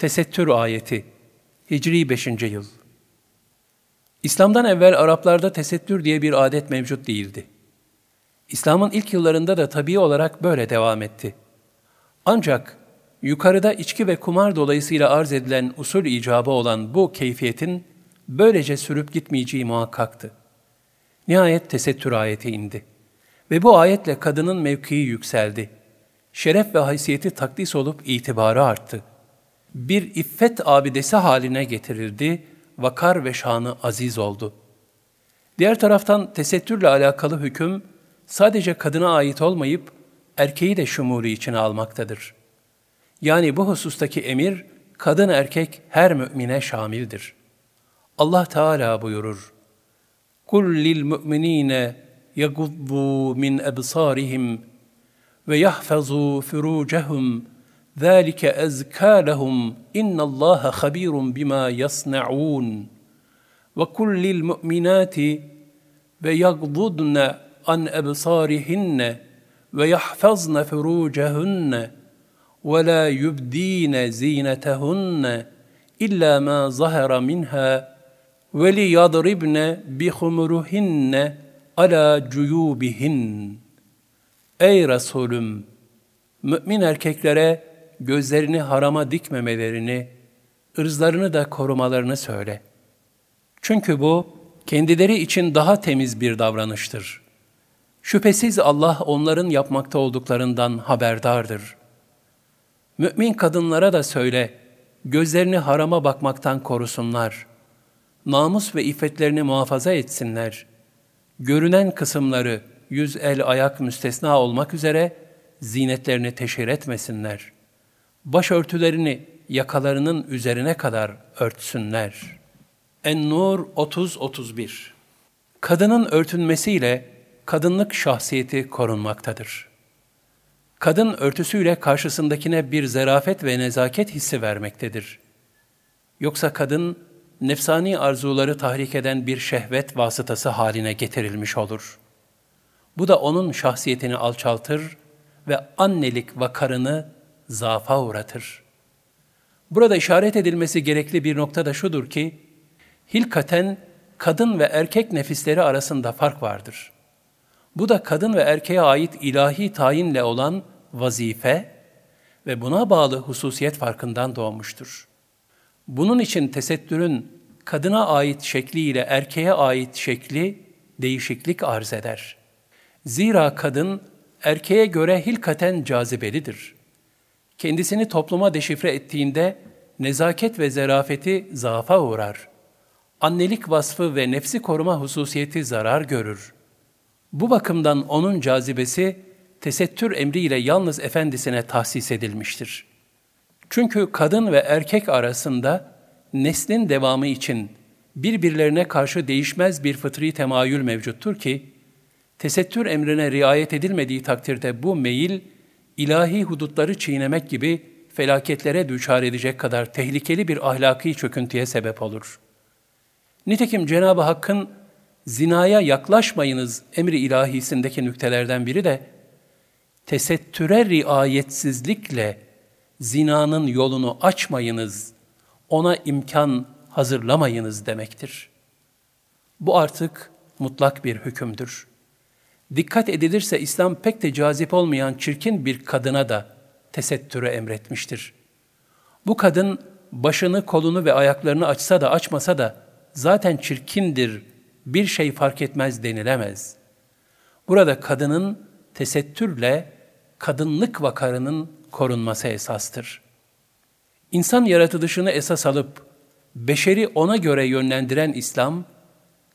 Tesettür ayeti Hicri 5. yıl İslam'dan evvel Araplarda tesettür diye bir adet mevcut değildi. İslam'ın ilk yıllarında da tabii olarak böyle devam etti. Ancak yukarıda içki ve kumar dolayısıyla arz edilen usul icabı olan bu keyfiyetin böylece sürüp gitmeyeceği muhakkaktı. Nihayet tesettür ayeti indi. Ve bu ayetle kadının mevkii yükseldi. Şeref ve haysiyeti takdis olup itibarı arttı bir iffet abidesi haline getirildi, vakar ve şanı aziz oldu. Diğer taraftan tesettürle alakalı hüküm sadece kadına ait olmayıp erkeği de şumulu içine almaktadır. Yani bu husustaki emir kadın erkek her mümine şamildir. Allah Teala buyurur. Kul lil mu'minine yaguddu min ebsarihim ve yahfazu furucehum ذَٰلِكَ أَزْكَى لَهُمْ إِنَّ اللّٰهَ خَبِيرٌ بِمَا يَصْنَعُونَ وَقُلْ لِلْمُؤْمِنَاتِ وَيَغْضُضْنَ عَنْ أَبْصَارِهِنَّ وَيَحْفَظْنَ فُرُوجَهُنَّ وَلَا يُبْدِينَ زِينَتَهُنَّ إِلَّا مَا ظَهَرَ مِنْهَا وَلِيَضْرِبْنَ بِخُمُرُهِنَّ عَلَى جُيُوبِهِنَّ Ey Resulüm! Mümin erkeklere gözlerini harama dikmemelerini, ırzlarını da korumalarını söyle. Çünkü bu, kendileri için daha temiz bir davranıştır. Şüphesiz Allah onların yapmakta olduklarından haberdardır. Mümin kadınlara da söyle, gözlerini harama bakmaktan korusunlar. Namus ve iffetlerini muhafaza etsinler. Görünen kısımları, yüz el ayak müstesna olmak üzere, zinetlerini teşhir etmesinler. Başörtülerini yakalarının üzerine kadar örtsünler. En-Nur 30-31 Kadının örtünmesiyle kadınlık şahsiyeti korunmaktadır. Kadın örtüsüyle karşısındakine bir zerafet ve nezaket hissi vermektedir. Yoksa kadın, nefsani arzuları tahrik eden bir şehvet vasıtası haline getirilmiş olur. Bu da onun şahsiyetini alçaltır ve annelik vakarını zaafa uğratır. Burada işaret edilmesi gerekli bir nokta da şudur ki, hilkaten kadın ve erkek nefisleri arasında fark vardır. Bu da kadın ve erkeğe ait ilahi tayinle olan vazife ve buna bağlı hususiyet farkından doğmuştur. Bunun için tesettürün kadına ait şekli ile erkeğe ait şekli değişiklik arz eder. Zira kadın erkeğe göre hilkaten cazibelidir. Kendisini topluma deşifre ettiğinde nezaket ve zerafeti zaafa uğrar. Annelik vasfı ve nefsi koruma hususiyeti zarar görür. Bu bakımdan onun cazibesi tesettür emriyle yalnız efendisine tahsis edilmiştir. Çünkü kadın ve erkek arasında neslin devamı için birbirlerine karşı değişmez bir fıtri temayül mevcuttur ki, tesettür emrine riayet edilmediği takdirde bu meyil, ilahi hudutları çiğnemek gibi felaketlere düçar edecek kadar tehlikeli bir ahlaki çöküntüye sebep olur. Nitekim Cenab-ı Hakk'ın zinaya yaklaşmayınız emri ilahisindeki nüktelerden biri de tesettüre riayetsizlikle zinanın yolunu açmayınız, ona imkan hazırlamayınız demektir. Bu artık mutlak bir hükümdür. Dikkat edilirse İslam pek de cazip olmayan çirkin bir kadına da tesettürü emretmiştir. Bu kadın başını, kolunu ve ayaklarını açsa da açmasa da zaten çirkindir, bir şey fark etmez denilemez. Burada kadının tesettürle kadınlık vakarının korunması esastır. İnsan yaratılışını esas alıp beşeri ona göre yönlendiren İslam,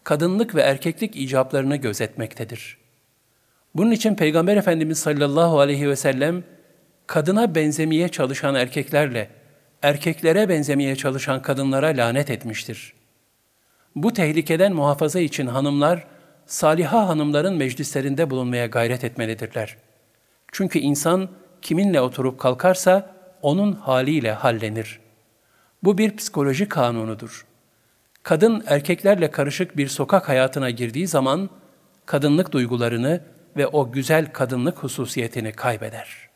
kadınlık ve erkeklik icaplarını gözetmektedir.'' Bunun için Peygamber Efendimiz sallallahu aleyhi ve sellem kadına benzemeye çalışan erkeklerle erkeklere benzemeye çalışan kadınlara lanet etmiştir. Bu tehlikeden muhafaza için hanımlar saliha hanımların meclislerinde bulunmaya gayret etmelidirler. Çünkü insan kiminle oturup kalkarsa onun haliyle hallenir. Bu bir psikoloji kanunudur. Kadın erkeklerle karışık bir sokak hayatına girdiği zaman kadınlık duygularını ve o güzel kadınlık hususiyetini kaybeder.''